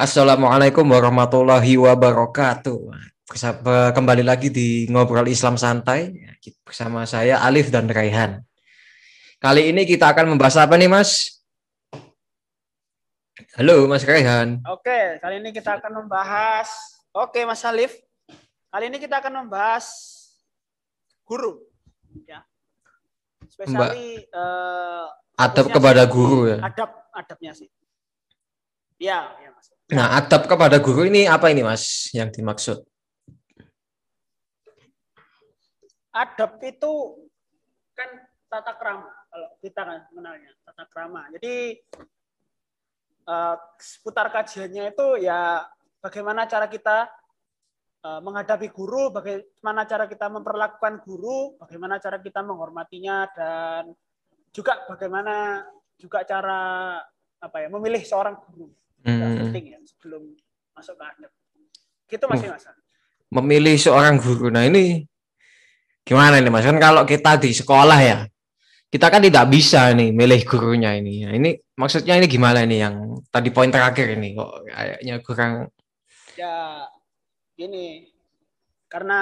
Assalamualaikum warahmatullahi wabarakatuh. Kembali lagi di Ngobrol Islam Santai bersama saya Alif dan Raihan. Kali ini kita akan membahas apa nih Mas? Halo Mas Raihan. Oke, kali ini kita akan membahas Oke Mas Alif. Kali ini kita akan membahas guru ya. Spesiali uh, adab kepada guru ya. Adab adabnya sih. Ya, ya. Nah, adab kepada guru ini apa ini, Mas, yang dimaksud? Adab itu kan tata krama, kalau kita kan mengenalnya, tata krama. Jadi uh, seputar kajiannya itu ya bagaimana cara kita uh, menghadapi guru, bagaimana cara kita memperlakukan guru, bagaimana cara kita menghormatinya dan juga bagaimana juga cara apa ya memilih seorang guru hmm. penting ya sebelum masuk ke adab. Gitu masih mas. Memilih seorang guru. Nah ini gimana ini mas? Kan kalau kita di sekolah ya, kita kan tidak bisa nih milih gurunya ini. Nah, ini maksudnya ini gimana ini yang tadi poin terakhir ini kok kayaknya kurang. Ya gini, karena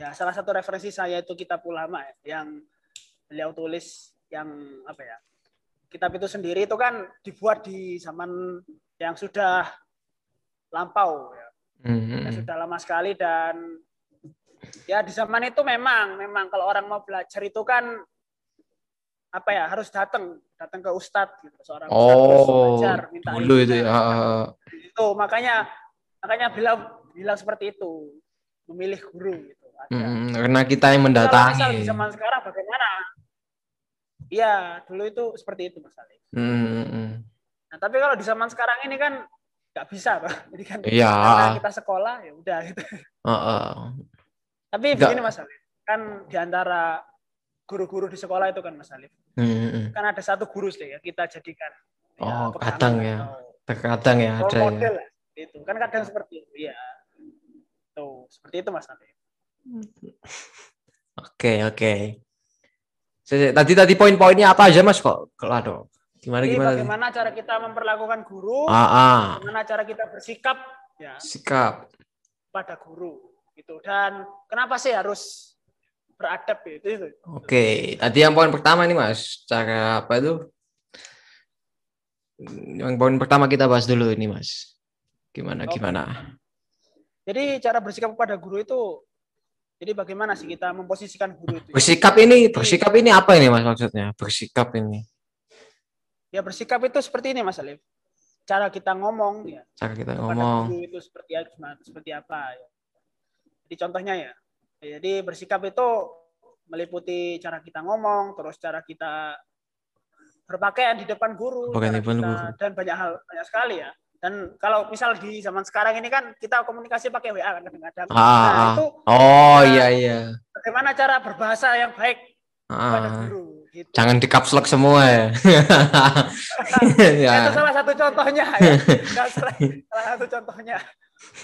ya salah satu referensi saya itu kitab ulama ya, yang beliau tulis yang apa ya kitab itu sendiri itu kan dibuat di zaman yang sudah lampau ya. Mm-hmm. Ya, sudah lama sekali dan ya di zaman itu memang memang kalau orang mau belajar itu kan apa ya harus datang datang ke ustadz gitu seorang oh, ustadz belajar minta dulu itu ya itu makanya makanya bilang bilang seperti itu memilih guru gitu Hmm, karena kita yang mendatangi. Kalau di zaman sekarang bagaimana? Iya, dulu itu seperti itu Mas Ali. Hmm. Nah, tapi kalau di zaman sekarang ini kan nggak bisa, Pak. Jadi kan ya. karena kita sekolah ya udah gitu. Uh, uh. Tapi Gak. begini Mas Ali, kan di antara guru-guru di sekolah itu kan Mas Ali. Hmm. Kan ada satu guru sih ya kita jadikan. Ya, oh, ya, kadang ya. Terkadang ya ada ya. model ya. Itu kan kadang seperti itu. Iya. Tuh, seperti itu Mas Ali. Oke, oke. Tadi tadi poin-poinnya apa aja mas kok? Kalau ada gimana Jadi, gimana? Bagaimana cara kita memperlakukan guru? Ah, ah. Bagaimana cara kita bersikap? Ya. Sikap pada guru itu dan kenapa sih harus beradab itu? itu. Oke, tadi yang poin pertama nih mas, cara apa itu? Yang poin pertama kita bahas dulu ini mas. Gimana gimana? Jadi cara bersikap pada guru itu jadi bagaimana sih kita memposisikan guru itu? Bersikap ini, bersikap ini apa ini mas maksudnya? Bersikap ini? Ya bersikap itu seperti ini mas Alif. Cara kita ngomong ya. Cara kita ngomong. Guru itu seperti seperti apa? Ya. Jadi contohnya ya. Jadi bersikap itu meliputi cara kita ngomong, terus cara kita berpakaian di depan guru, depan kita, guru. dan banyak hal banyak sekali ya. Dan kalau misal di zaman sekarang ini kan kita komunikasi pakai WA kan kadang-kadang. Ah, nah, ah. itu Oh iya iya. Bagaimana cara berbahasa yang baik ah. kepada guru gitu. Jangan di caps lock semua ya. ya. Itu salah satu contohnya ya. salah, salah satu contohnya.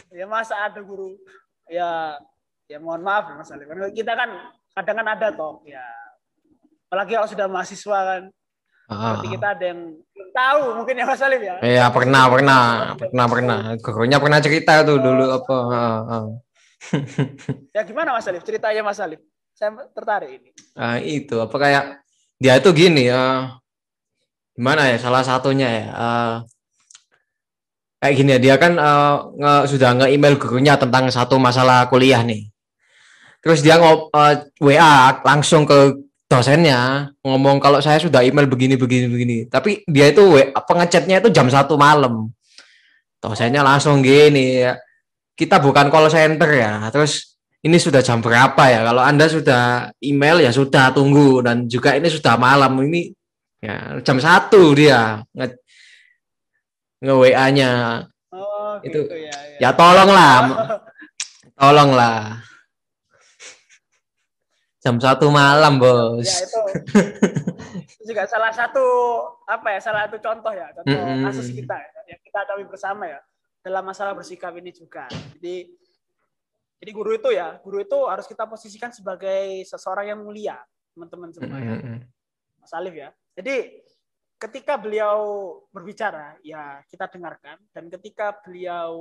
Ya masa ada guru ya ya mohon maaf ya Mas Ali. Kita kan kadang kan ada toh ya apalagi kalau sudah mahasiswa kan Berarti kita ada yang belum tahu mungkin ya Mas Alif ya. Iya pernah pernah pernah pernah. Gurunya pernah cerita tuh oh, dulu apa. ya gimana Mas Alif ceritanya Mas Alif? Saya tertarik ini. Ah itu apa kayak dia itu gini ya. Gimana ya salah satunya ya. Uh, kayak gini ya dia kan uh, nge, sudah nge-email gurunya tentang satu masalah kuliah nih. Terus dia ngop uh, WA langsung ke dosennya ngomong kalau saya sudah email begini begini begini. Tapi dia itu pengechatnya itu jam satu malam. Dosennya langsung gini ya kita bukan call center ya terus ini sudah jam berapa ya? Kalau anda sudah email ya sudah tunggu. Dan juga ini sudah malam ini ya jam satu dia nge, nge WA nya oh, itu gitu, ya, ya. ya tolonglah tolonglah jam satu malam bos ya itu, itu juga salah satu apa ya salah satu contoh ya contoh mm -hmm. kasus kita ya, yang kita alami bersama ya dalam masalah bersikap ini juga jadi jadi guru itu ya guru itu harus kita posisikan sebagai seseorang yang mulia teman-teman semua mm -hmm. Mas Alif ya jadi ketika beliau berbicara, ya kita dengarkan. Dan ketika beliau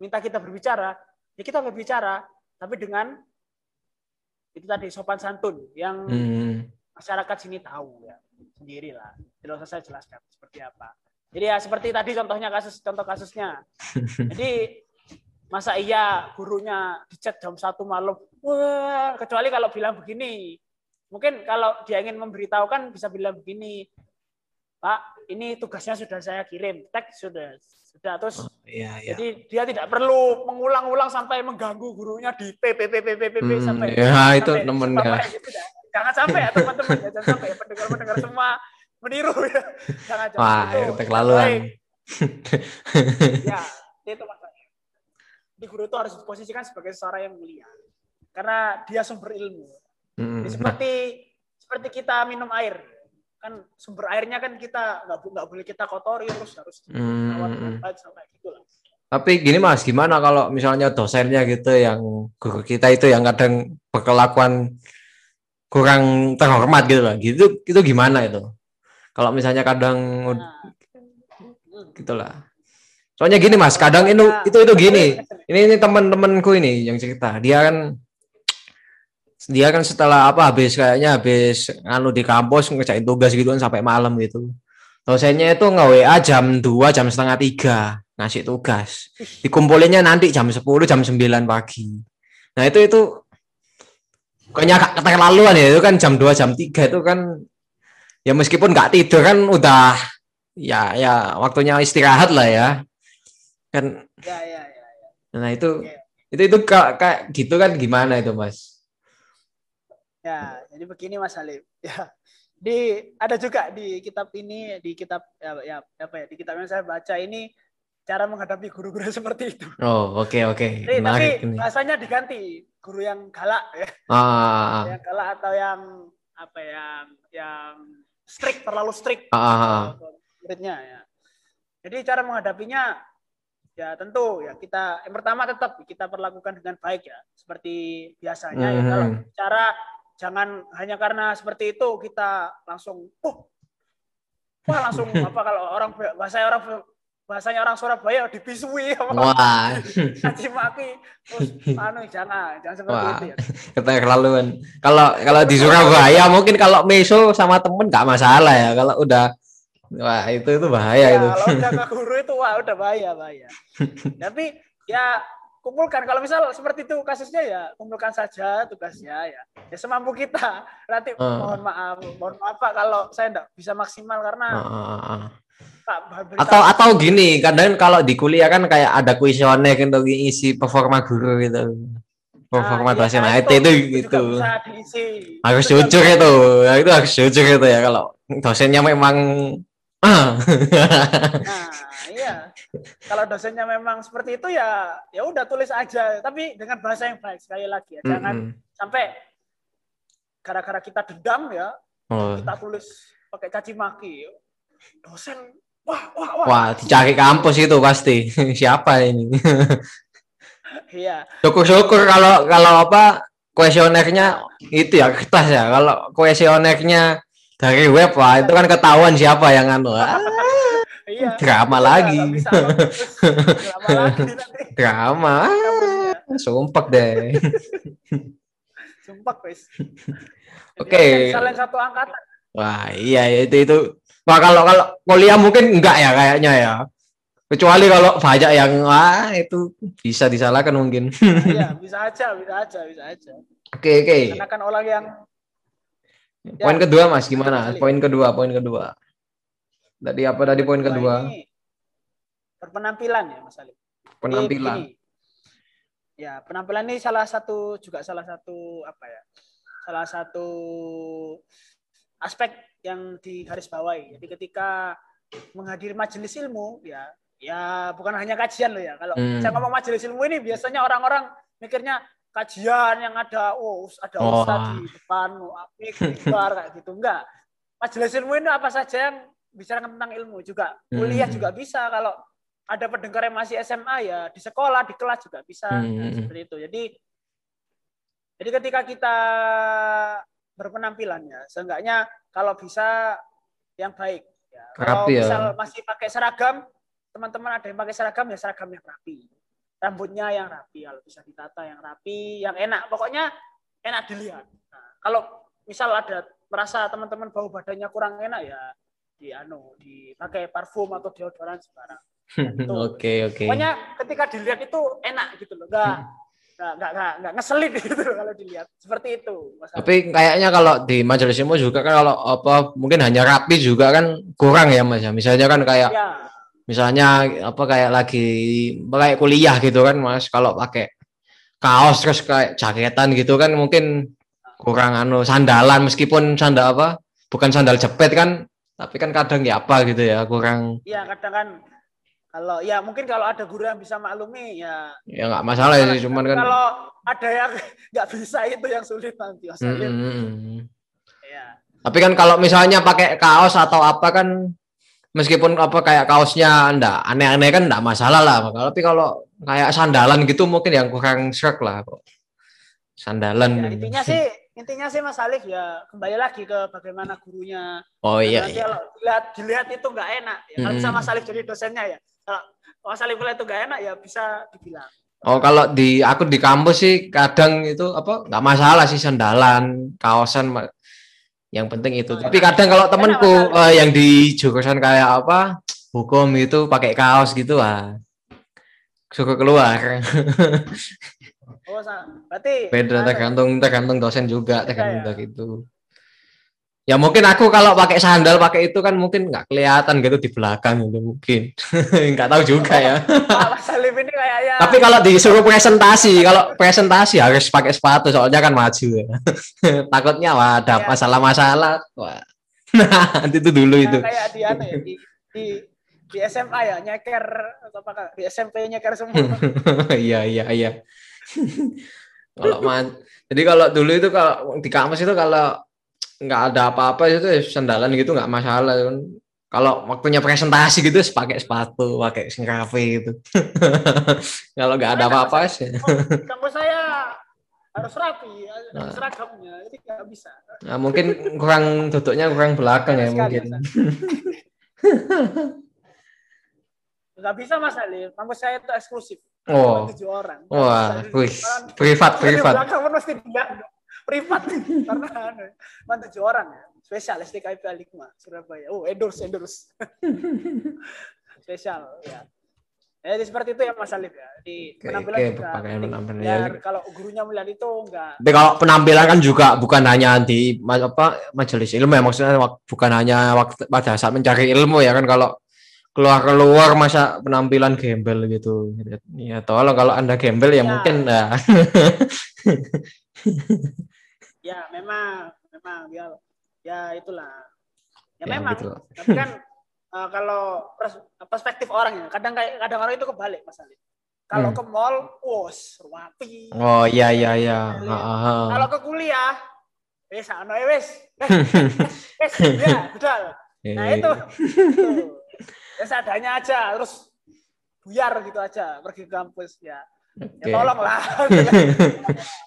minta kita berbicara, ya kita berbicara, tapi dengan itu tadi sopan santun yang Hmm. masyarakat sini tahu ya sendiri lah. Tidak usah saya jelaskan seperti apa. Jadi ya seperti tadi contohnya kasus contoh kasusnya. Jadi masa iya gurunya dicat jam satu malam? Wah, kecuali kalau bilang begini. Mungkin kalau dia ingin memberitahukan bisa bilang begini. Pak, ini tugasnya sudah saya kirim. Teks sudah. Sudah terus Iya, iya. jadi dia tidak perlu mengulang-ulang sampai mengganggu gurunya di PPPPPP Hmm, sampai ya, itu sampai- temen sampai ya. gitu. Jangan sampai ya teman-teman, ya, jangan sampai ya pendengar-pendengar semua meniru ya. Jangan jangan Wah, itu. keterlaluan. Ya, itu masalahnya. Di guru itu harus diposisikan sebagai seorang yang mulia. Karena dia sumber ilmu. Hmm, Jadi nah, seperti seperti kita minum air. Kan sumber airnya kan kita nggak nggak boleh kita kotori terus harus Hmm, hmm. sampai gitu lah. Tapi gini Mas, gimana kalau misalnya dosennya gitu yang guru kita itu yang kadang berkelakuan kurang terhormat gitu lah. Gitu itu gimana itu? Kalau misalnya kadang Nah, gitulah. Soalnya gini Mas, kadang itu itu itu gini. Ini ini teman-temanku ini yang cerita. Dia kan dia kan setelah apa habis kayaknya habis anu di kampus ngerjain tugas gitu kan sampai malam gitu. Dosennya itu nge-WA jam 2, jam setengah tiga ngasih tugas. Dikumpulinnya nanti jam 10, jam 9 pagi. Nah, itu itu kayaknya agak keterlaluan ya. Itu kan jam 2, jam 3 itu kan ya meskipun nggak tidur kan udah ya ya waktunya istirahat lah ya. Kan Ya, ya, ya. nah itu Iya. itu itu kayak gitu kan gimana itu, Mas? Ya, jadi begini Mas Halim. Ya. Di ada juga di kitab ini di kitab ya, ya apa ya di kitab yang saya baca ini cara menghadapi guru-guru seperti itu. Oh, oke oke. Tapi ini. bahasanya diganti guru yang galak ya, Ah, yang galak atau yang apa ya, yang yang strict terlalu strict ah, ah, ah. muridnya ya. Jadi cara menghadapinya ya tentu ya kita yang pertama tetap kita perlakukan dengan baik ya seperti biasanya ya kalau Mhm. cara jangan hanya karena seperti itu kita langsung oh wah langsung apa kalau orang bahasa orang bahasanya orang Surabaya dipisui apa Wah, caci maki terus anu jangan jangan seperti Wah. itu ya keterlaluan. Kalau kalau di Surabaya mungkin kalau meso sama temen nggak masalah ya. Kalau udah wah itu itu bahaya ya, itu. kalau udah ke guru itu wah udah bahaya bahaya tapi ya kumpulkan kalau misal seperti itu kasusnya ya kumpulkan saja tugasnya ya ya semampu kita nanti Ah. mohon maaf mohon maaf Pak kalau saya enggak bisa maksimal karena. Pak beritahu- Atau atau gini, kadang kalau di kuliah kan kayak ada kuesioner untuk isi performa guru gitu. Performa Ah, iya, dosen. Nah, nah, itu itu juga gitu. Harus Itu jujur itu. Ya, itu harus jujur itu ya kalau dosennya memang ah. Nah. Kalau dosennya memang seperti itu ya ya udah tulis aja, tapi dengan bahasa yang baik sekali lagi ya. Jangan Mm-mm. sampai gara-gara kita dendam ya, Oh. kita tulis pakai caci maki. Dosen wah wah wah. Wah, dicari kampus itu pasti. Siapa ini? Iya. Syukur-syukur kalau kalau apa kuesionernya itu ya kertas ya. Kalau kuesionernya dari web wah itu kan ketahuan siapa yang anu. Ah, Iya. Drama Nggak lagi. bisa. Drama. Kampusnya. Sumpah deh. Sumpah, wis. Oke. Misalnya satu angkatan. Wah, iya itu itu. Wah, kalau kalau kuliah mungkin enggak ya kayaknya ya. Kecuali kalau banyak yang wah itu bisa disalahkan mungkin. Iya, bisa aja, bisa aja, bisa aja. Oke, oke. Karena kan orang yang Poin Ya. kedua Mas gimana? Poin kedua, poin kedua. Tadi apa tadi poin kedua? ini berpenampilan ya, Mas Ali. Penampilan. begini. Ya, penampilan ini salah satu juga salah satu apa ya? Salah satu aspek yang digarisbawahi. Jadi ketika menghadiri majelis ilmu ya ya bukan hanya kajian loh ya. Kalau Hmm. saya ngomong majelis ilmu ini biasanya orang-orang mikirnya kajian yang ada oh ada Oh. ustaz di depan, oh, mimbar, kayak gitu. Enggak. Majelis ilmu ini apa saja yang bicara tentang ilmu juga. Kuliah Hmm. juga bisa kalau ada pendengar yang masih SMA ya di sekolah, di kelas juga bisa Hmm. Seperti itu. Jadi jadi ketika kita berpenampilan ya, seenggaknya kalau bisa yang baik ya. Kalau Rapi ya. misal masih pakai seragam, teman-teman ada yang pakai seragam ya seragam yang rapi. Rambutnya yang rapi, kalau bisa ditata yang rapi, yang enak. Pokoknya enak dilihat. Nah, kalau misal ada merasa teman-teman bau badannya kurang enak ya di anu dipakai parfum atau deodoran sembarang. Itu. Oke, oke. Pokoknya ketika dilihat itu enak gitu loh. Enggak nggak nggak nggak nggak ngeselin gitu kalau dilihat. Seperti itu. Mas. Tapi kayaknya kalau di majelis ilmu juga kan kalau apa mungkin hanya rapi juga kan kurang ya Mas ya. Misalnya kan kayak ya, misalnya apa kayak lagi kayak kuliah gitu kan Mas. Kalau pakai kaos terus kayak jaketan gitu kan mungkin kurang anu sandalan. Meskipun sandal apa bukan sandal jepit kan tapi kan kadang ya apa gitu ya kurang. Iya kadang kan kalau ya mungkin kalau ada guru yang bisa maklumi ya. Ya nggak masalah sih cuman kan kalau ada yang nggak bisa itu yang sulit nanti Mm, Alim. mm, mm. ya Tapi kan kalau misalnya pakai kaos atau apa kan meskipun apa kayak kaosnya ndak aneh-aneh kan ndak masalah lah. Tapi kalau kayak sandalan gitu mungkin yang kurang serk lah kok. Sandalan. Ya, intinya sih intinya sih Mas Alif ya kembali lagi ke bagaimana gurunya Oh iya. nanti iya. kalau dilihat dilihat itu nggak enak ya kalau bisa Mm. Mas Alif jadi dosennya ya kalau Mas Alif itu nggak enak ya bisa dibilang Oh kalau di aku di kampus sih kadang itu apa nggak masalah sih sandalan, kaosan yang penting itu. Oh, Tapi enak. kadang kalau Enak, temenku eh, yang di jurusan kayak apa hukum itu pakai kaos gitu ah suka keluar. oh berarti Beda tergantung tergantung dosen juga tergantung ya? dari itu. Ya mungkin aku kalau pakai sandal pakai itu kan mungkin nggak kelihatan gitu di belakang gitu mungkin. Nggak tahu juga ya. Mas ini kayaknya Tapi kalau disuruh presentasi, kalau presentasi harus pakai sepatu soalnya kan maju ya. Takutnya wah ada Ya. masalah-masalah. Wah. Nah, itu dulu itu. kayak di anu ya di, di di SMA ya nyeker atau apa di SMP nyeker semua Iya iya iya. kalau man, jadi kalau dulu itu kalau di kampus itu kalau nggak ada apa-apa itu ya sandalan gitu nggak masalah kan. Kalau waktunya presentasi gitu ya pakai sepatu, pakai sing cafe gitu. kalau nggak ada apa-apa sih. Kampus saya harus rapi harus Nah. seragamnya jadi nggak bisa Nah, mungkin kurang duduknya kurang belakang ya Sekali, mungkin. nggak bisa mas Alif kampus saya itu eksklusif Oh. Tujuh orang Wah, wih, privat, privat. belakang pun mesti dia privat karena anu, cuma tujuh orang ya spesial STKIP Alikma Surabaya oh endorse endorse spesial ya Ya, jadi seperti itu ya Mas Alif ya. Di Oke, penampilan oke, juga penampilan. Ya. kalau gurunya melihat itu enggak Tapi kalau penampilan kan juga bukan hanya di apa majelis ilmu ya maksudnya bukan hanya waktu pada saat mencari ilmu ya kan kalau keluar-keluar masa penampilan gembel gitu. Ya tolong kalau Anda gembel ya, Ya. mungkin ya. ya memang memang ya ya itulah. Ya, Ya, memang. gitu. Tapi kan eh, kalau pers- perspektif orang ya, kadang kayak kadang orang itu kebalik Mas Alif. Kalau Hmm. ke mall, wos, rapi. Oh iya iya iya. Ha, ha, ha. Kalau ke kuliah, wes ano ya wes. Wes, ya, betul. Nah Eh, itu, ya seadanya aja, terus buyar gitu aja pergi ke kampus ya. Ya Oke. tolonglah,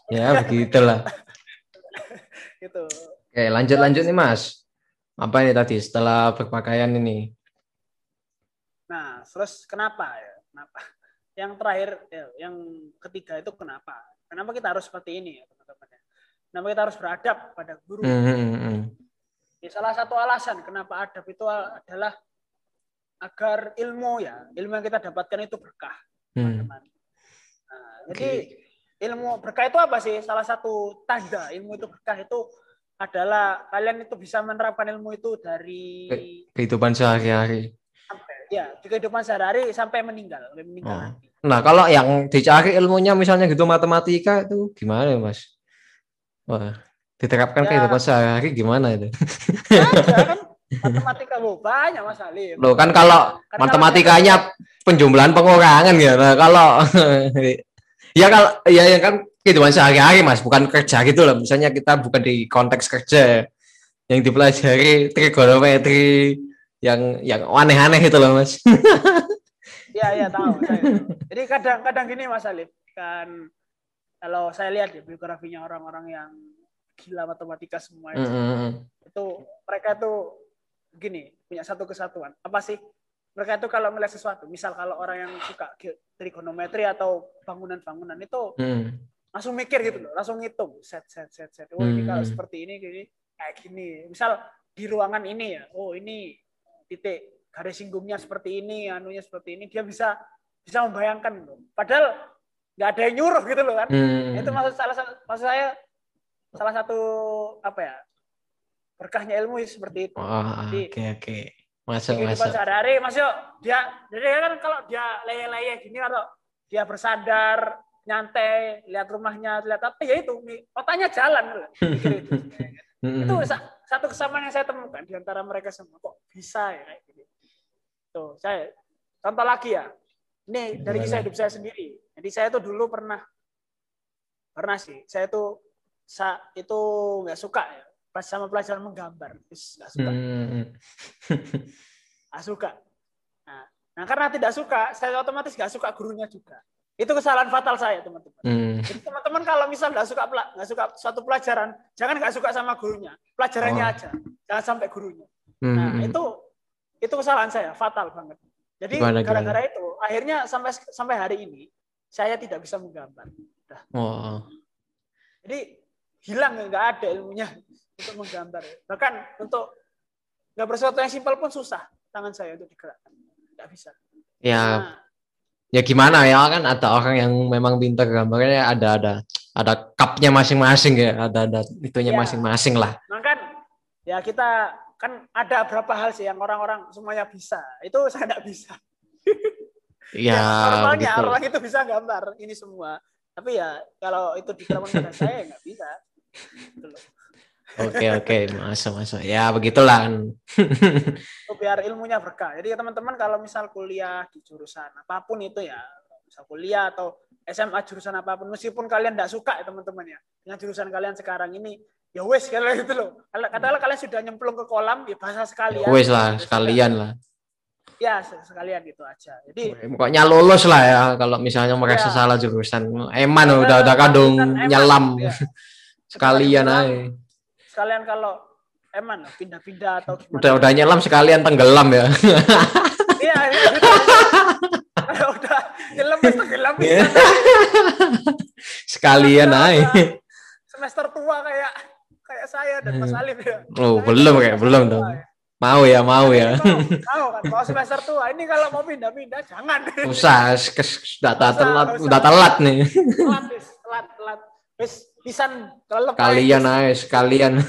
Ya begitulah. gitu. Oke, lanjut lanjut nih Mas. Apa ini tadi setelah berpakaian ini? Nah, terus kenapa ya? Kenapa? Yang terakhir, ya, yang ketiga itu kenapa? Kenapa kita harus seperti ini ya teman-teman? ya? Kenapa kita harus beradab pada guru? Hmm, hmm. Ya, salah satu alasan kenapa adab itu adalah agar ilmu ya, ilmu yang kita dapatkan itu berkah, Hmm. teman. Nah, jadi ilmu berkah itu apa sih? Salah satu tanda ilmu itu berkah itu adalah kalian itu bisa menerapkan ilmu itu dari Kehidupan sehari-hari. sampai ya di kehidupan sehari-hari sampai meninggal, sampai meninggal Oh. nanti. Nah, kalau yang dicari ilmunya misalnya gitu matematika itu gimana ya, Mas? Wah, diterapkan Ya. kehidupan sehari-hari gimana itu? Ada kan matematika bu banyak mas Alim. Loh, kan kalau Karena matematikanya penjumlahan pengurangan ya. Nah, kalau ya kalau ya yang kan kehidupan sehari-hari, Mas, bukan kerja gitu loh. Misalnya kita bukan di konteks kerja yang dipelajari trigonometri yang yang aneh-aneh itu loh, Mas. Iya iya tahu. saya. Jadi kadang-kadang gini Mas Alif kan kalau saya lihat ya biografinya orang-orang yang gila matematika semua itu, Mm, mm, mm. itu mereka tuh gini punya satu kesatuan apa sih mereka itu kalau melihat sesuatu misal kalau orang yang suka trigonometri atau bangunan-bangunan itu hmm. langsung mikir gitu loh langsung ngitung set set set set oh ini kalau Hmm. seperti ini gini kayak gini misal di ruangan ini ya oh ini titik garis singgungnya seperti ini anunya seperti ini dia bisa bisa membayangkan loh padahal nggak ada yang nyuruh gitu loh kan Hmm. itu maksud salah satu maksud saya salah satu apa ya berkahnya ilmu seperti itu Jadi, oke oke. Masuk kehidupan masuk. sehari-hari. Mas Yo dia jadi kan kalau dia leye-leye gini atau dia bersandar nyantai lihat rumahnya lihat apa. Ya itu otaknya jalan. Mikir itu. Itu sa- satu kesamaan yang saya temukan di antara mereka semua. Kok bisa ya kayak gini? Tuh saya contoh lagi ya. Ini dari kisah hidup saya sendiri. Jadi saya tuh dulu pernah pernah sih. Saya tuh sa itu nggak suka ya pas sama pelajaran menggambar Terus nggak suka Hmm. nggak suka nah, nah karena tidak suka saya otomatis nggak suka gurunya juga itu kesalahan fatal saya teman-teman Hmm. jadi teman-teman kalau misal nggak suka nggak suka suatu pelajaran, jangan nggak suka sama gurunya, pelajarannya Oh. aja, jangan sampai gurunya. Hmm. Nah itu itu kesalahan saya, fatal banget. Jadi gara-gara itu, akhirnya sampai sampai hari ini saya tidak bisa menggambar. Oh. Jadi hilang nggak ada ilmunya untuk menggambar. Bahkan untuk gambar sesuatu yang simpel pun susah tangan saya untuk digerakkan, nggak bisa. Ya, Nah, ya gimana ya kan ada orang yang memang pintar gambarnya ada ada ada cupnya masing-masing ya, ada ada itunya Ya. masing-masing lah. Nah kan ya kita kan ada berapa hal sih yang orang-orang semuanya bisa. Itu saya nggak bisa. Ya, normalnya gitu. orang itu bisa gambar ini semua. Tapi ya kalau itu diterapkan pada saya ya nggak bisa. Gitu loh. Oke oke masuk masuk. Ya begitulah kan. Itu biar ilmunya berkah. Jadi ya teman-teman kalau misal kuliah di jurusan apa pun itu ya, misal kuliah atau SMA jurusan apa pun, meskipun kalian nggak suka ya teman-teman ya, dengan jurusan kalian sekarang ini, ya wes kalian gitu loh. Katakanlah kalian sudah nyemplung ke kolam, ya bahasa sekalian. Wes lah Ya sekalian lah. Ya sekalian gitu aja. Jadi Pokoknya lulus lah ya kalau misalnya merasa Ya. salah jurusan. Eman Ya, udah udah kadung nyelam ya. sekalian Sekalian aja. Sekalian kalau eman lah, pindah-pindah atau gimana. Udah udah nyelam sekalian tenggelam ya. Iya, iya, gitu. Kalau udah nyelam tenggelam Iya. bisa. sekalian aja. udah Semester tua kayak kayak saya dan Mas Alif ya. Oh, Saya belum kayak belum dong. ya. Mau ya, mau ya. Mau kan, kalau semester tua ini kalau mau pindah-pindah jangan. Usah, kes- udah Usah, telat, udah telat nih. Telat, telat, telat. Wis pisan kelep. Kalian aja. sekalian.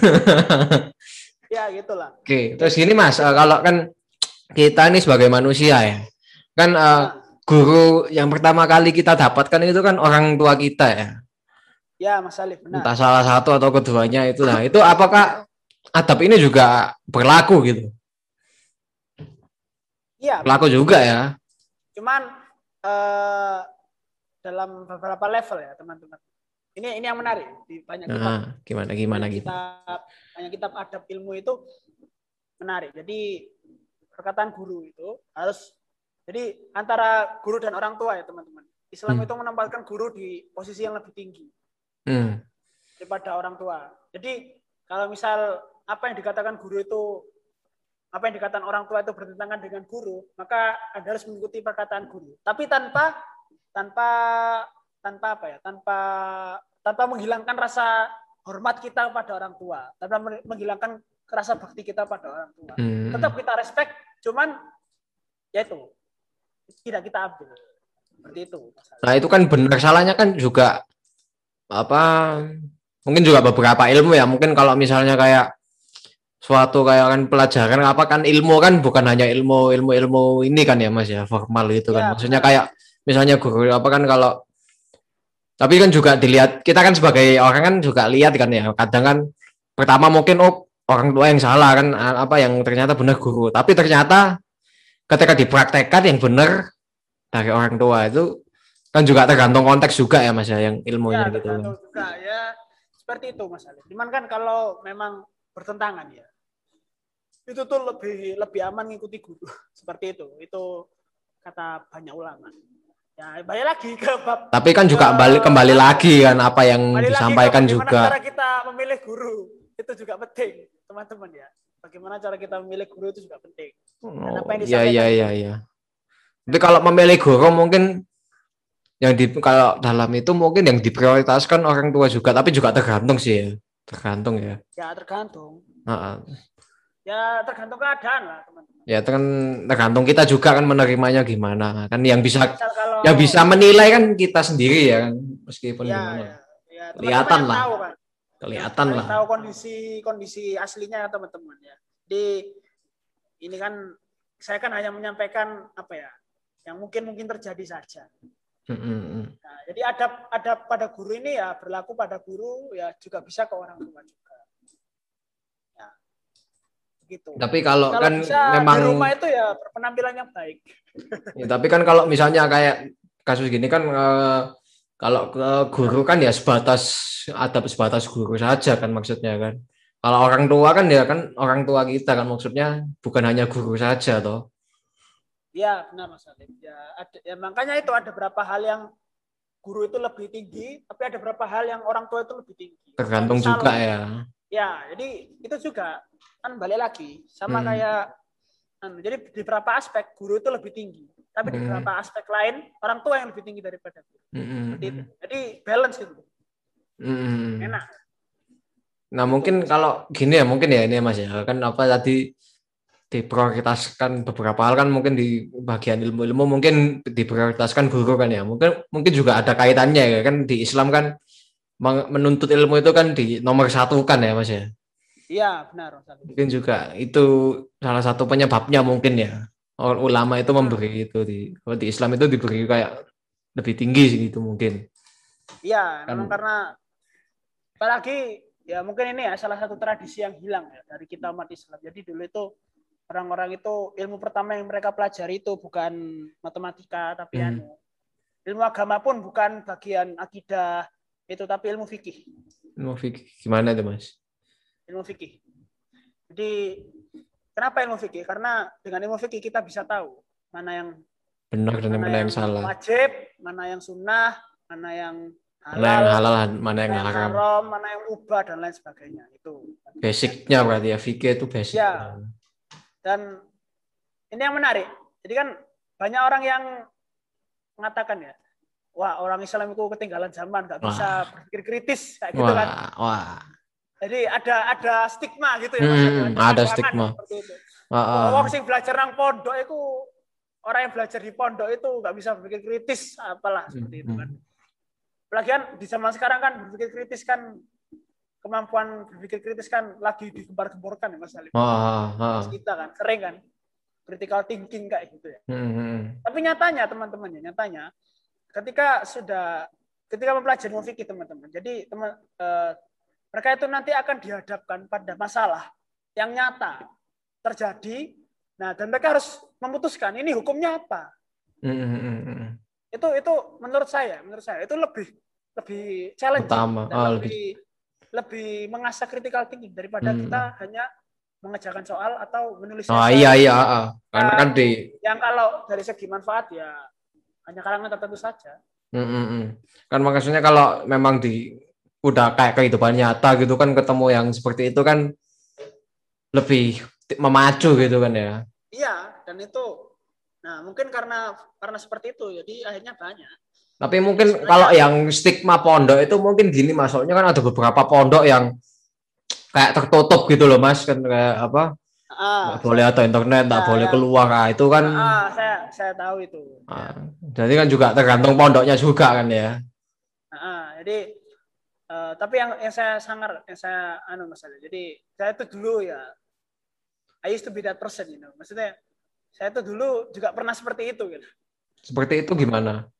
Ya gitulah. Oke, terus gini Mas, eh, kalau kan kita ini sebagai manusia ya, kan Nah, guru yang pertama kali kita dapatkan itu kan orang tua kita ya, ya Mas Alif benar. entah salah satu atau keduanya itu. Nah, itu apakah adab ini juga berlaku gitu? Iya, Berlaku juga ya. cuman eh, dalam beberapa level ya teman-teman. Ini ini yang menarik di banyak kitab Nah, gimana gimana gitu? kitab banyak kitab adab ilmu itu menarik. Jadi perkataan guru itu harus jadi antara guru dan orang tua ya teman-teman. Islam Hmm. itu menempatkan guru di posisi yang lebih tinggi Hmm. daripada orang tua. Jadi kalau misal apa yang dikatakan guru itu apa yang dikatakan orang tua itu bertentangan dengan guru, maka Anda harus mengikuti perkataan guru. Tapi tanpa tanpa tanpa apa ya? Tanpa tanpa menghilangkan rasa hormat kita pada orang tua, tanpa menghilangkan rasa bakti kita pada orang tua. Hmm. Tetap kita respect, cuman ya itu tidak kita ambil. Seperti itu. masalah. Nah, itu kan benar salahnya kan juga apa mungkin juga beberapa ilmu ya. Mungkin kalau misalnya kayak suatu kayak kan pelajaran apa kan ilmu kan bukan hanya ilmu ilmu ilmu ini kan ya Mas ya formal gitu kan. Ya, Maksudnya kayak misalnya guru apa kan kalau tapi kan juga dilihat kita kan sebagai orang kan juga lihat kan ya. Kadang kan pertama mungkin oh orang tua yang salah kan apa yang ternyata benar guru. Tapi ternyata ketika dipraktekkan yang benar dari orang tua itu kan juga tergantung konteks juga ya mas ya yang ilmunya ya, gitu juga ya seperti itu Mas Alif. Cuman kan kalau memang bertentangan ya itu tuh lebih lebih aman ngikuti guru seperti itu. Itu kata banyak ulama. Ya balik lagi ke bab tapi kan juga balik kembali lagi kan apa yang balik lagi disampaikan bagaimana juga cara kita memilih guru itu juga penting teman-teman ya. bagaimana cara kita memilih guru itu juga penting. Oh, apa yang iya iya disampaikan iya iya. Tapi kalau memilih guru mungkin yang di kalau dalam itu mungkin yang diprioritaskan orang tua juga, tapi juga tergantung sih ya. Tergantung ya. Ya tergantung. Heeh. Ya tergantung keadaan lah teman-teman. Ya kan tergantung kita juga kan menerimanya gimana. Kan yang bisa Misal kalau yang bisa menilai kan kita sendiri ya kan meskipun ya, gimana. ya, ya, Kelihatan lah. Tahu, kan? Kelihatan Yang lah. Tahu kondisi kondisi aslinya ya teman-teman ya. Di ini kan saya kan hanya menyampaikan apa ya yang mungkin mungkin terjadi saja. Mm, mm, mm. Nah, jadi adab adab pada guru ini ya berlaku pada guru ya juga bisa ke orang tua juga. Begitu. Tapi kalau, Kalau kan bisa memang di rumah itu ya berpenampilan yang baik. Ya, tapi kan kalau misalnya kayak kasus gini kan eh, kalau ke guru kan ya sebatas adab sebatas guru saja kan maksudnya kan. Kalau orang tua kan ya kan orang tua kita kan maksudnya bukan hanya guru saja toh. Ya benar Mas Alif. Ya, ada, ya makanya itu ada beberapa hal yang guru itu lebih tinggi, tapi ada beberapa hal yang orang tua itu lebih tinggi. Tergantung Misal- juga ya. Ya, jadi itu juga kan balik lagi sama Hmm. kayak anu, jadi di beberapa aspek guru itu lebih tinggi, tapi di Hmm. beberapa aspek lain orang tua yang lebih tinggi daripada guru. Mm, mm, Seperti itu. mm. Jadi balance gitu. Mm, mm. Enak. Nah mungkin kalau gini ya mungkin ya ini Mas ya kan apa tadi diprioritaskan beberapa hal kan mungkin di bagian ilmu-ilmu mungkin diprioritaskan guru kan ya mungkin mungkin juga ada kaitannya ya kan di Islam kan menuntut ilmu itu kan di nomor satu kan ya Mas ya Iya, benar mungkin juga itu salah satu penyebabnya mungkin ya Orang ulama itu memberi itu di kalau di Islam itu diberi kayak lebih tinggi sih gitu mungkin Iya, Kan- memang karena apalagi ya mungkin ini ya salah satu tradisi yang hilang ya dari kita umat Islam. Jadi dulu itu orang-orang itu ilmu pertama yang mereka pelajari itu bukan matematika tapi Hmm. anu ilmu agama pun bukan bagian akidah itu tapi ilmu fikih. mau fikih gimana itu Mas Ilmu fikih. Jadi kenapa ilmu fikih? Karena dengan ilmu fikih kita bisa tahu mana yang benar dan mana yang salah wajib, mana yang sunnah, mana yang mana yang halal mana yang mana yang haram haram, mana yang ubah dan lain sebagainya. Itu basicnya berarti ya fikih itu basic Ya. Dan ini yang menarik. Jadi kan banyak orang yang mengatakan ya, wah orang Islam itu ketinggalan zaman, nggak bisa berpikir kritis kayak gitu kan. wah wah Jadi ada ada stigma gitu ya. Hmm, maksudnya. ada Jangan stigma. Wah, ah. Wong sing belajar nang pondok itu orang yang belajar di pondok itu nggak bisa berpikir kritis apalah seperti itu kan. Apalagi kan di zaman sekarang kan berpikir kritis kan kemampuan berpikir kritis kan lagi digembar-gemborkan ya Mas wah, wah. Mas kita kan sering kan critical thinking kayak gitu ya. Hmm, hmm. Tapi nyatanya teman-temannya, nyatanya ketika sudah ketika mempelajari fikih teman-teman. Jadi teman eh, mereka itu nanti akan dihadapkan pada masalah yang nyata terjadi. Nah, dan mereka harus memutuskan ini hukumnya apa. Hmm, hmm, hmm. Itu itu menurut saya, menurut saya itu lebih lebih challenge Utama. dan Oh, lebih lebih mengasah critical thinking daripada Hmm. kita hanya mengerjakan soal atau menulis oh iya iya ah, karena kan di yang kalau dari segi manfaat ya hanya kalangan tertentu saja. Hmm, hmm, hmm. kan maksudnya kalau memang di udah kayak kehidupan nyata gitu kan ketemu yang seperti itu kan lebih memacu gitu kan ya Iya, dan itu nah mungkin karena karena seperti itu jadi akhirnya banyak. Tapi mungkin kalau yang stigma pondok itu mungkin gini mas, soalnya kan ada beberapa pondok yang kayak tertutup gitu loh mas, kan kayak apa Ah, nggak boleh ada internet, nggak Ya, boleh ya. keluar, nah, itu kan. ah, saya saya tahu itu. ah, jadi kan juga tergantung pondoknya juga kan ya. Ah, jadi eh, tapi yang yang saya sangar yang saya anu masalah. Jadi saya itu dulu ya I used to be that person, you know. Maksudnya saya itu dulu juga pernah seperti itu gitu. Seperti itu gimana?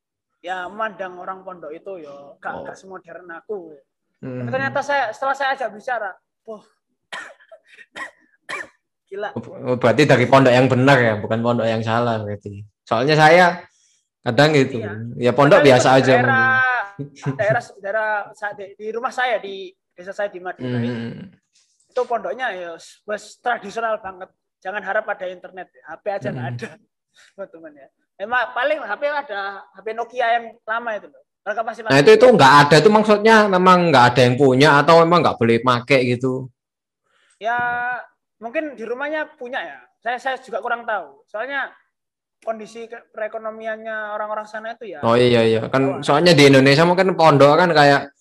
Ya memandang orang pondok itu ya gak, Oh. gak semodern aku. Hmm. Tapi ternyata saya setelah saya ajak bicara, wah gila. Oh, Berarti dari pondok yang benar ya, bukan pondok yang salah berarti. Soalnya saya kadang gitu, Iya. ya pondok Padahal biasa aja. daerah, daerah daerah di, di rumah saya di desa saya di itu, Hmm. itu pondoknya ya wes tradisional banget. Jangan harap ada internet, HP aja nggak Hmm. ada, teman-teman ya. Emang paling HP ada HP Nokia yang lama itu loh. Mereka pasti Nah itu itu nggak ada itu maksudnya memang nggak ada yang punya atau memang nggak boleh pakai gitu. ya mungkin di rumahnya punya ya. Saya saya juga kurang tahu. Soalnya kondisi perekonomiannya orang-orang sana itu ya. Oh iya iya, kan soalnya di Indonesia mungkin pondok kan kayak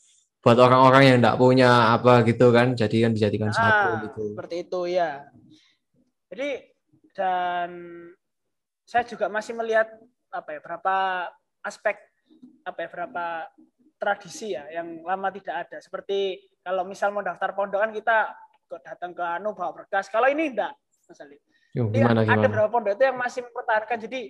buat orang-orang yang enggak punya apa gitu kan, jadi kan dijadikan ah, satu gitu. Seperti itu ya. Jadi dan saya juga masih melihat apa ya berapa aspek apa ya berapa tradisi ya yang lama tidak ada. Seperti kalau misal mau daftar pondok kan kita datang ke anu bawa berkas. Kalau ini enggak, Mas Ali. Yo, gimana, gimana? Ada beberapa pondok itu yang masih mempertahankan. Jadi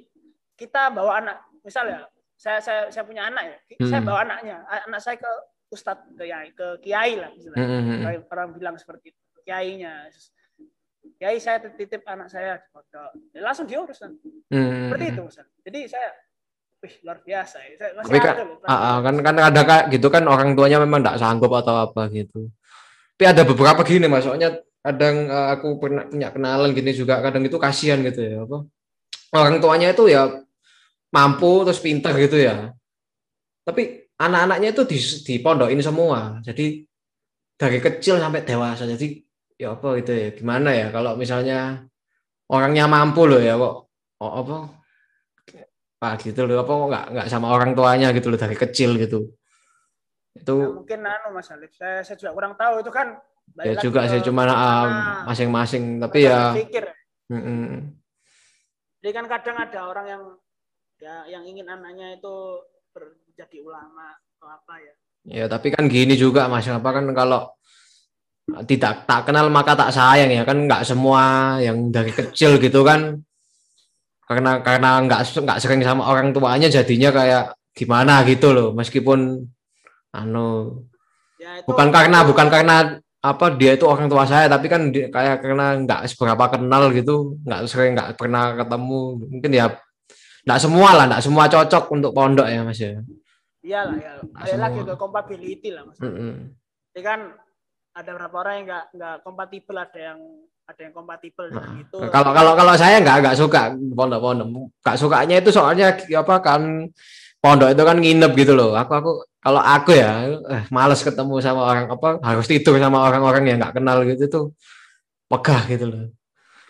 kita bawa anak, misalnya saya saya saya punya anak ya, hmm. saya bawa anaknya, anak saya ke ustadz ke kiai, ke kiai lah misalnya. Hmm. hmm, hmm. Orang bilang seperti itu, kiainya. Kiai saya titip anak saya di pondok, ya, langsung diurus kan. Hmm. Seperti itu, Ustaz. Jadi saya Wih, luar biasa ya. Saya masih Tapi ada loh, uh, kan kan ada kayak gitu kan orang tuanya memang tidak sanggup atau apa gitu. Tapi ada beberapa gini mas, soalnya kadang uh, aku pernah punya kenalan gini juga kadang itu kasihan gitu ya apa. Orang tuanya itu ya mampu terus pintar gitu ya. Tapi anak-anaknya itu di, di pondok ini semua. Jadi dari kecil sampai dewasa jadi ya apa gitu ya gimana ya kalau misalnya orangnya mampu loh ya kok oh, apa pak gitu loh apa nggak nggak sama orang tuanya gitu loh dari kecil gitu. Itu nah, mungkin anu mas Alif. Saya, saya juga kurang tahu. Itu kan ya juga sih cuma um, masing-masing tapi ya pikir. Mm -mm. jadi kan kadang ada orang yang ya yang ingin anaknya itu menjadi ulama atau apa ya. Ya tapi kan gini juga mas apa kan kalau tidak tak kenal maka tak sayang ya. Kan nggak semua yang dari kecil gitu kan. Karena karena nggak nggak sering sama orang tuanya jadinya kayak gimana gitu loh. Meskipun anu ya, itu bukan karena bukan karena apa dia itu orang tua saya tapi kan dia, kayak karena nggak seberapa kenal gitu nggak sering nggak pernah ketemu. Mungkin ya nggak semua lah nggak semua cocok untuk pondok ya mas ya. Iyalah ya. Ada lagi ke compatibility lah mas. Mm -hmm. jadi kan ada berapa orang yang nggak nggak kompatibel ada yang ada yang kompatibel nah, gitu kalau kalau kalau saya nggak nggak suka pondok-pondok. Nggak sukanya itu soalnya apa kan pondok itu kan nginep gitu loh. Aku aku kalau aku ya eh, males ketemu sama orang apa harus tidur sama orang-orang yang nggak kenal gitu tuh pegah gitu loh.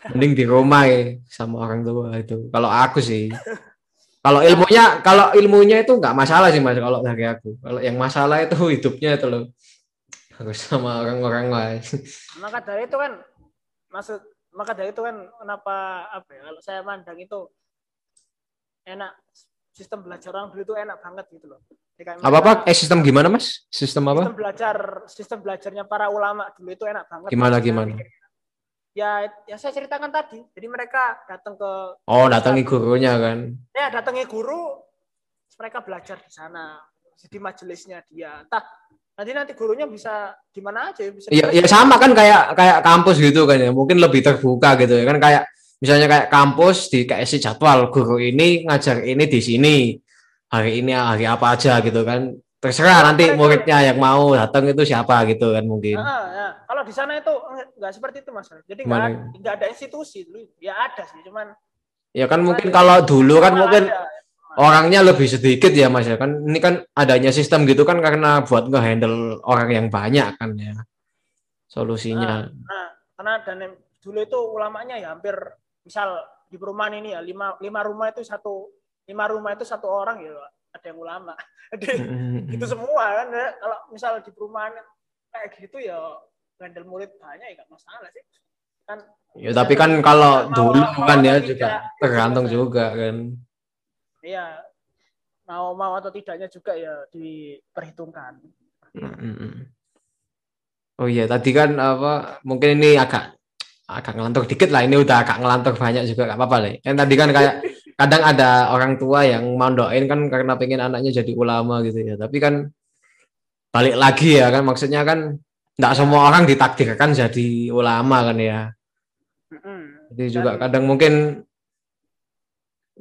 Mending di rumah ya sama orang tua itu. Kalau aku sih kalau ilmunya kalau ilmunya itu nggak masalah sih mas kalau dari aku. Kalau yang masalah itu hidupnya itu loh harus sama orang-orang lain. Maka dari itu kan maksud maka dari itu kan kenapa apa ya kalau saya mandang itu enak sistem belajar orang dulu itu enak banget gitu loh apa apa? Eh sistem gimana mas? Sistem apa? Sistem belajar, sistem belajarnya para ulama dulu itu enak banget. Gimana gimana? Ya, ya saya ceritakan tadi. Jadi mereka datang ke. Oh, datangi gurunya kan? Ya, datangi guru. Mereka belajar di sana, di majelisnya dia. Entah nanti nanti gurunya bisa di mana aja bisa iya ya sama kan kayak kayak kampus gitu kan ya mungkin lebih terbuka gitu ya kan kayak misalnya kayak kampus di si jadwal guru ini ngajar ini di sini hari ini hari apa aja gitu kan terserah nanti muridnya yang mau datang itu siapa gitu kan mungkin. Nah, ya. Kalau di sana itu nggak seperti itu mas. Jadi nggak nggak ada institusi dulu. Ya ada sih, cuman. Ya kan mungkin kalau dulu kan mungkin ada, orangnya lebih sedikit ya mas ya kan. Ini kan adanya sistem gitu kan karena buat ngehandle orang yang banyak kan ya solusinya. Nah, nah karena dan dulu itu ulamanya ya hampir misal di perumahan ini ya lima lima rumah itu satu lima rumah itu satu orang ya ada yang ulama. Jadi itu semua kan ya. kalau misal di perumahan kayak gitu ya handle murid banyak ya gak masalah sih. Kan ya tapi kan kalau dulu kan ya juga tergantung juga kan. Iya mau mau atau tidaknya juga ya diperhitungkan. Oh iya tadi kan apa mungkin ini agak agak ngelantur dikit lah ini udah agak ngelantur banyak juga gak apa-apa deh. Kan tadi kan kayak kadang ada orang tua yang mondokin kan karena pengen anaknya jadi ulama gitu ya. Tapi kan balik lagi ya kan maksudnya kan tidak semua orang ditakdirkan jadi ulama kan ya. Jadi juga kadang mungkin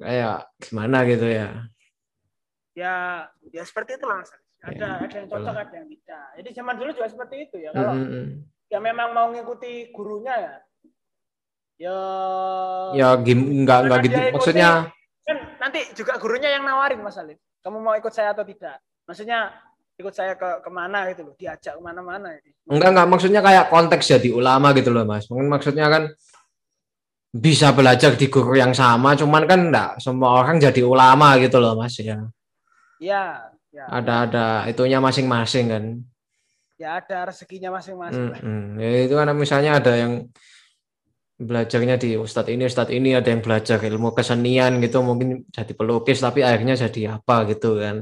kayak gimana gitu ya. Ya ya seperti itu mas. Ada ya, ada yang cocok ada yang tidak. Jadi zaman dulu juga seperti itu ya. Kalau mm -hmm. ya memang mau ngikuti gurunya ya Ya. Ya gim enggak enggak gitu. Maksudnya kan nanti juga gurunya yang nawarin Mas Alif. Kamu mau ikut saya atau tidak? Maksudnya ikut saya ke ke mana gitu loh diajak ke mana-mana ini Enggak enggak maksudnya kayak konteks jadi ulama gitu loh Mas. Mungkin maksudnya kan bisa belajar di guru yang sama, cuman kan enggak semua orang jadi ulama gitu loh Mas ya. ya ya Ada ada itunya masing-masing kan. ya ada rezekinya masing-masing lah. Mm-mm. Ya, itu kan misalnya ada yang belajarnya di ustadz ini ustadz ini ada yang belajar ilmu kesenian gitu mungkin jadi pelukis tapi akhirnya jadi apa gitu kan.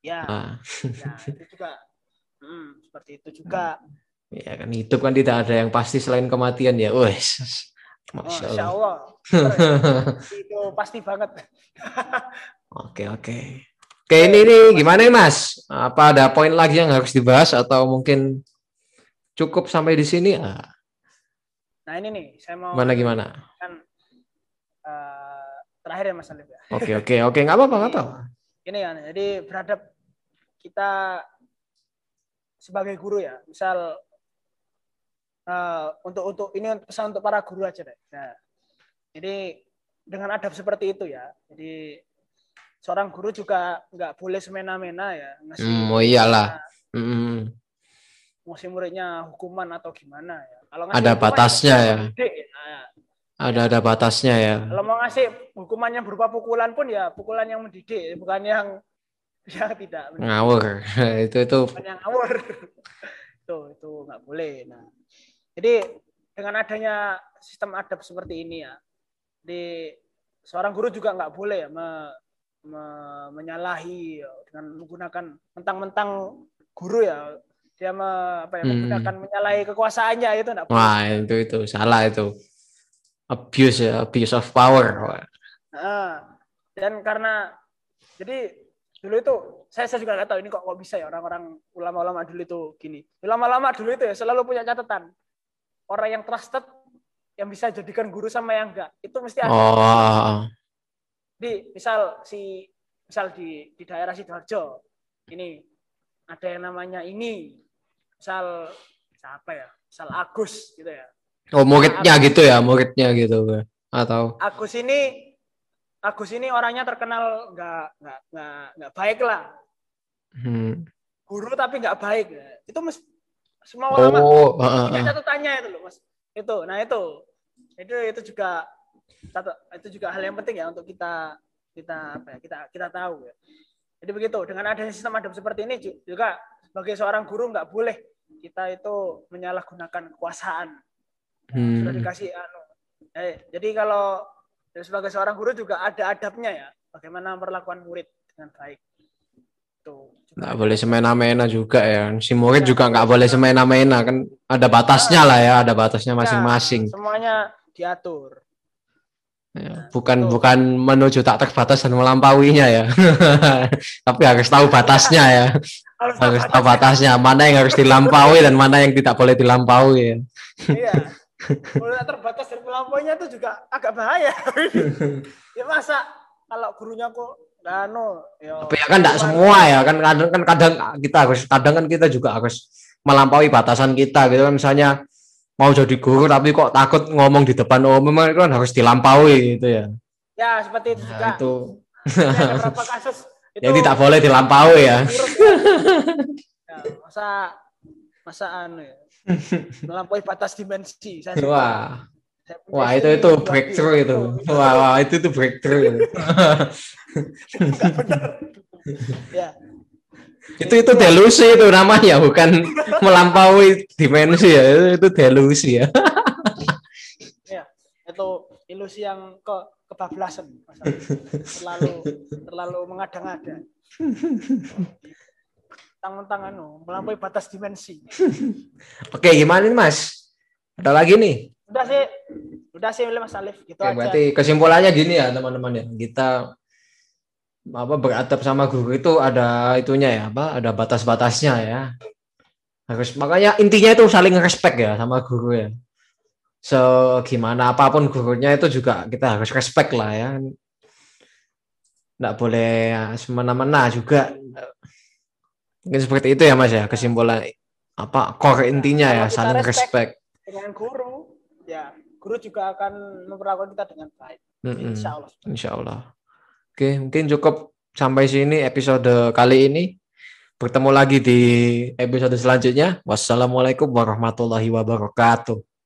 Ya nah, ya itu juga hmm, seperti itu juga. Ya kan hidup kan tidak ada yang pasti selain kematian ya wes. Oh, masya Masya Allah. Allah. Itu pasti banget. Oke oke. Oke ini nih gimana nih mas? Apa ada poin lagi yang harus dibahas atau mungkin cukup sampai di sini? Ah, nah ini nih saya mau gimana gimana? kan eh, terakhir ya Mas Alif ya? Oke oke oke nggak apa-apa nggak apa-apa ini kan jadi beradab kita sebagai guru ya misal eh, untuk untuk ini pesan untuk para guru aja deh. Nah, jadi dengan adab seperti itu ya jadi seorang guru juga nggak boleh semena-mena ya ngasih Hmm, oh iyalah. Mm-mm. ngasih muridnya hukuman atau gimana ya kalau ngasih Ada batasnya ya. gede, nah, ada ada batasnya ya. Kalau mau ngasih hukuman yang berupa pukulan pun ya pukulan yang mendidik bukan yang yang tidak mendidik. ngawur. Itu itu bukan yang ngawur. Itu itu nggak boleh nah. Jadi dengan adanya sistem adab seperti ini ya di seorang guru juga nggak boleh ya me- me- menyalahi ya, dengan menggunakan mentang-mentang guru ya dia me- apa ya, Hmm. menggunakan menyalahi kekuasaannya itu nggak boleh wah itu itu salah itu abuse ya abuse of power. Nah, dan karena jadi dulu itu saya, saya juga nggak tahu ini kok kok bisa ya orang-orang ulama-ulama dulu itu gini. Ulama-ulama dulu itu ya selalu punya catatan. Orang yang trusted yang bisa jadikan guru sama yang enggak itu mesti ada. oh Di misal si misal di di daerah sidoarjo ini ada yang namanya ini misal siapa ya? Misal Agus gitu ya. Oh muridnya gitu ya muridnya gitu atau? Agus ini Agus ini orangnya terkenal nggak nggak nggak nggak baik lah. Hmm. guru tapi nggak baik. Itu mes, semua ulama oh uh, uh, uh. catatannya itu loh mas. Itu nah itu. Itu itu juga cata- itu juga hal yang penting ya untuk kita kita apa ya kita kita tahu ya. Jadi begitu dengan adanya sistem adab seperti ini ju- juga sebagai seorang guru nggak boleh kita itu menyalahgunakan kekuasaan. Sudah Hmm. dikasih anu. Eh, jadi kalau ya sebagai seorang guru juga ada adabnya ya bagaimana memperlakukan murid dengan baik. Tuh nggak boleh semena-mena juga ya. Si murid juga nggak boleh semena-mena kan ada batasnya lah ya ada batasnya masing-masing. Ya, semuanya diatur. Ya, bukan bukan menuju tak terbatas dan melampauinya ya. Tapi harus tahu batasnya ya harus tahu batasnya mana yang harus dilampaui dan mana yang tidak boleh dilampaui. Ya. iya. Kalau tak terbatas dan melampauinya itu juga agak bahaya. Ya masa kalau gurunya kok dano ya. Tapi ya kan tidak semua ya kan kadang kan kadang kita harus kadang kan kita juga harus melampaui batasan kita gitu kan. Misalnya mau jadi guru tapi kok takut ngomong di depan umum itu kan harus dilampaui gitu ya. Ya seperti itu juga. nah, itu. Ini ada beberapa kasus itu yang tidak boleh dilampaui ya. Ya. Ya, masa masa anu ya melampaui batas dimensi. Saya wah. Saya wah itu itu breakthrough itu. Oh, wah, wah itu itu breakthrough. Ya. Itu itu delusi itu namanya bukan melampaui dimensi ya. Itu, itu delusi ya. Ya itu ilusi yang ke kebablasan. Terlalu terlalu mengada-ngada. Tang-tang anu melampaui batas dimensi. Oke gimana nih mas? Ada lagi nih? Udah sih. Udah sih Mas Alif. Gitu Oke, aja. berarti kesimpulannya gini ya teman-teman ya. Kita apa beradab sama guru itu ada itunya ya apa ada batas-batasnya ya. Harus makanya intinya itu saling respect ya sama guru ya segimana apa pun gurunya itu juga kita harus respect lah ya nggak boleh ya, semena-mena juga mungkin seperti itu ya mas ya kesimpulan apa core intinya ya Kalau kita saling respect, respect dengan guru ya guru juga akan memperlakukan kita dengan baik Mm-mm. insya Allah Insya Allah. Oke, mungkin cukup sampai sini episode kali ini. Bertemu lagi di episode selanjutnya. Wassalamualaikum warahmatullahi wabarakatuh.